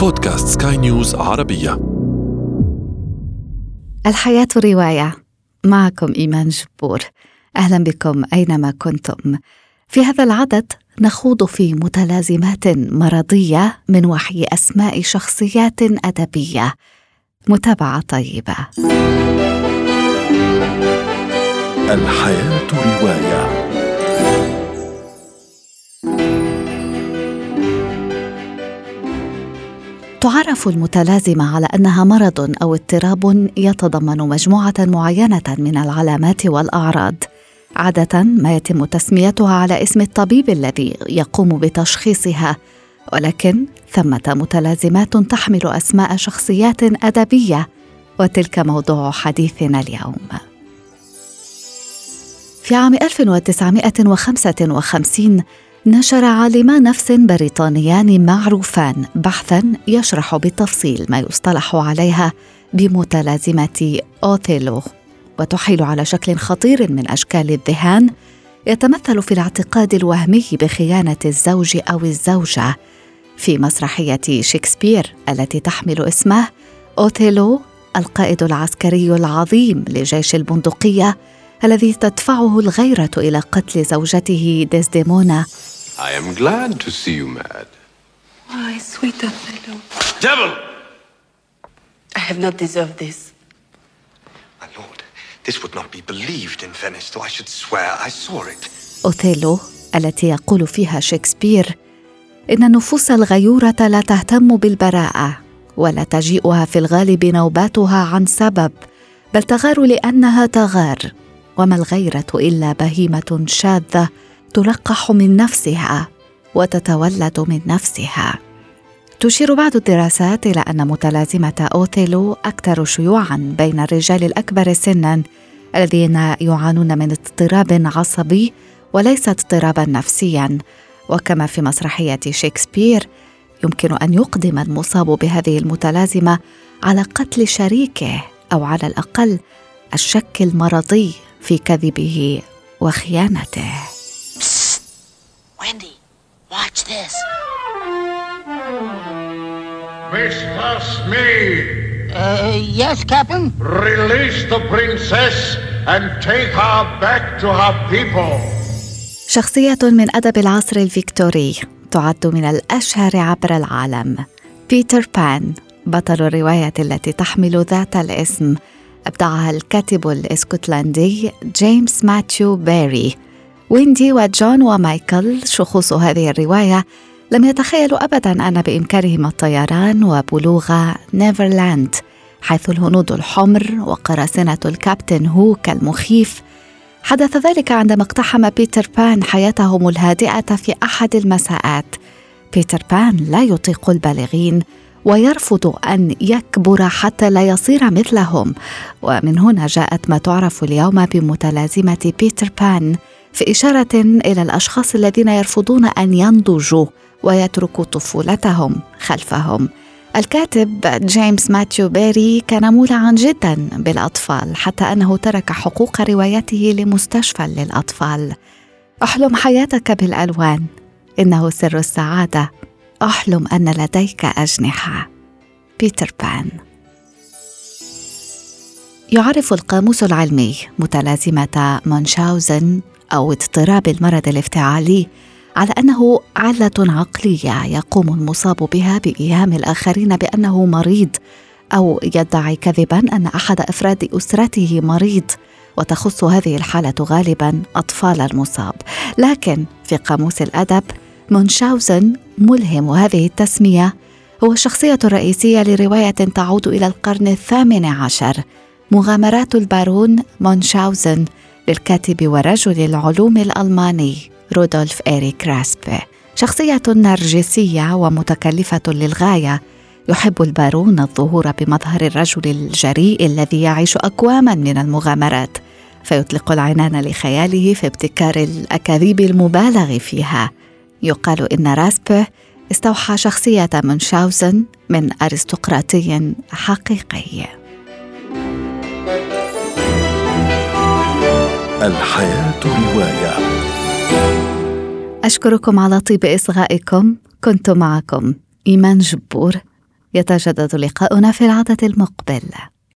بودكاست سكاي نيوز عربية. الحياة رواية. معكم إيمان جبور. أهلا بكم أينما كنتم. في هذا العدد نخوض في متلازمات مرضية من وحي أسماء شخصيات أدبية. متابعة طيبة. الحياة رواية. تعرف المتلازمة على أنها مرض أو اضطراب يتضمن مجموعة معينة من العلامات والأعراض. عادة ما يتم تسميتها على اسم الطبيب الذي يقوم بتشخيصها ولكن ثمة متلازمات تحمل أسماء شخصيات أدبية وتلك موضوع حديثنا اليوم. في عام 1955 نشر عالما نفس بريطانيان معروفان بحثا يشرح بالتفصيل ما يصطلح عليها بمتلازمة اوثيلو وتحيل على شكل خطير من أشكال الذهان يتمثل في الاعتقاد الوهمي بخيانة الزوج أو الزوجة. في مسرحية شكسبير التي تحمل اسمه اوثيلو القائد العسكري العظيم لجيش البندقية الذي تدفعه الغيرة إلى قتل زوجته ديزديمونا. I am glad to see you mad. Why, sweet Othello. Devil! I have not deserved this. My lord, this would not be believed in Venice, though I should swear I saw it. أوثيلو التي يقول فيها شكسبير إن النفوس الغيورة لا تهتم بالبراءة ولا تجيئها في الغالب نوباتها عن سبب بل تغار لأنها تغار وما الغيرة إلا بهيمة شاذة تلقح من نفسها وتتولد من نفسها. تشير بعض الدراسات إلى أن متلازمة اوثيلو أكثر شيوعا بين الرجال الأكبر سنا الذين يعانون من اضطراب عصبي وليس اضطرابا نفسيا. وكما في مسرحية شكسبير يمكن أن يقدم المصاب بهذه المتلازمة على قتل شريكه أو على الأقل الشك المرضي في كذبه وخيانته. This. Mr. Smee, Uh, yes, Captain? release the princess and take her back to her people. شخصية من أدب العصر الفيكتوري تعد من الأشهر عبر العالم بيتر بان بطل الرواية التي تحمل ذات الاسم أبدعها الكاتب الإسكتلندي جيمس ماتيو بيري ويندي وجون ومايكل شخوص هذه الرواية لم يتخيلوا أبدا أن بإمكانهم الطيران وبلوغ نيفرلاند حيث الهنود الحمر وقراصنة الكابتن هوك المخيف حدث ذلك عندما اقتحم بيتر بان حياتهم الهادئة في أحد المساءات. بيتر بان لا يطيق البالغين ويرفض أن يكبر حتى لا يصير مثلهم. ومن هنا جاءت ما تعرف اليوم بمتلازمة بيتر بان. في إشارة إلى الأشخاص الذين يرفضون أن ينضجوا ويتركوا طفولتهم خلفهم. الكاتب جيمس ماتيو بيري كان مولعا جدا بالأطفال حتى أنه ترك حقوق روايته لمستشفى للأطفال. أحلم حياتك بالألوان. إنه سر السعادة. أحلم أن لديك أجنحة. بيتر بان. يعرف القاموس العلمي متلازمة مونشاوزن أو اضطراب المرض الافتعالي على أنه عله عقلية يقوم المصاب بها بإيهام الآخرين بأنه مريض أو يدعي كذبا أن أحد أفراد أسرته مريض وتخص هذه الحالة غالبا أطفال المصاب. لكن في قاموس الأدب مونشاوزن ملهم هذه التسمية هو الشخصيه الرئيسيه لرواية تعود إلى القرن الثامن عشر مغامرات البارون مونشاوزن. للكاتب ورجل العلوم الألماني رودولف إريك راسبي شخصية نرجسية ومتكلفة للغاية يحب البارون الظهور بمظهر الرجل الجريء الذي يعيش أكواما من المغامرات فيطلق العنان لخياله في ابتكار الأكاذيب المبالغ فيها. يقال إن راسبي استوحى شخصية منشاوزن من أرستقراطي حقيقي. الحياة رواية. أشكركم على طيب إصغائكم. كنت معكم إيمان جبور. يتجدد لقاؤنا في العدد المقبل.